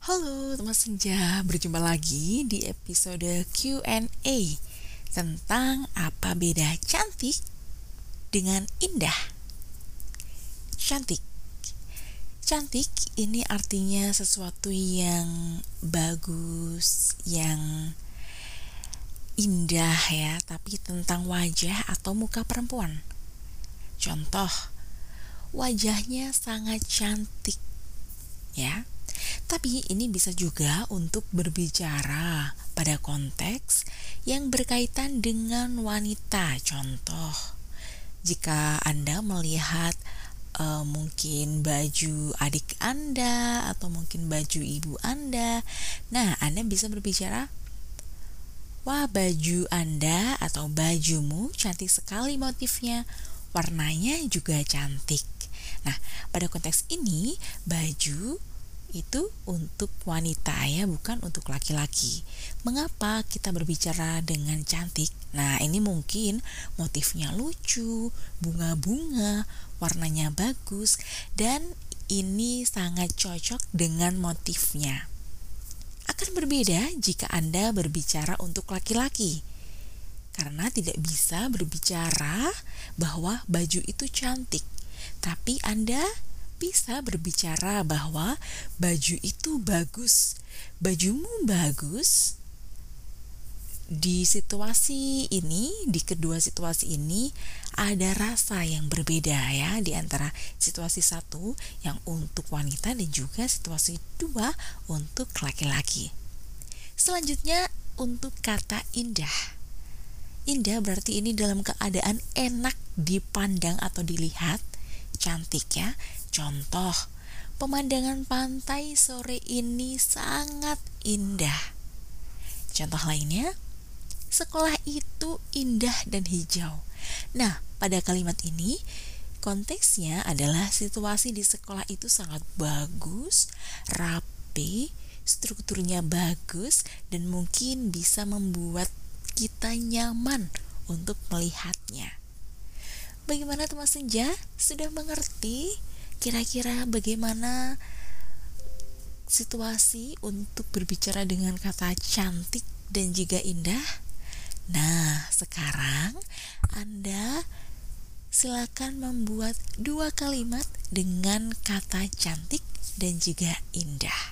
Halo teman senja, berjumpa lagi di episode Q&A tentang apa beda cantik dengan indah. Cantik. Cantik ini artinya sesuatu yang bagus, yang indah ya, tapi tentang wajah atau muka perempuan. Contoh, wajahnya sangat cantik ya tapi ini bisa juga untuk berbicara pada konteks yang berkaitan dengan wanita. Contoh, jika Anda melihat uh, mungkin baju adik Anda atau mungkin baju ibu Anda, nah Anda bisa berbicara Wah, baju Anda atau bajumu cantik sekali motifnya. Warnanya juga cantik. Nah, pada konteks ini, baju itu untuk wanita ya, bukan untuk laki-laki. Mengapa kita berbicara dengan cantik? Nah, ini mungkin motifnya lucu, bunga-bunga, warnanya bagus, dan ini sangat cocok dengan motifnya. Akan berbeda jika Anda berbicara untuk laki-laki. Karena tidak bisa berbicara bahwa baju itu cantik, tapi Anda bisa berbicara bahwa baju itu bagus, bajumu bagus. Di situasi ini, di kedua situasi ini, ada rasa yang berbeda ya di antara situasi satu yang untuk wanita dan juga situasi dua untuk laki-laki. Selanjutnya untuk kata indah. Indah berarti ini dalam keadaan enak dipandang atau dilihat, cantik ya, Contoh, pemandangan pantai sore ini sangat indah. Contoh lainnya, sekolah itu indah dan hijau. Nah, pada kalimat ini konteksnya adalah situasi di sekolah itu sangat bagus, rapi, strukturnya bagus, dan mungkin bisa membuat kita nyaman untuk melihatnya. Bagaimana teman senja? Sudah mengerti Kira-kira bagaimana situasi untuk berbicara dengan kata cantik dan juga indah? Nah, sekarang Anda silakan membuat dua kalimat dengan kata cantik dan juga indah.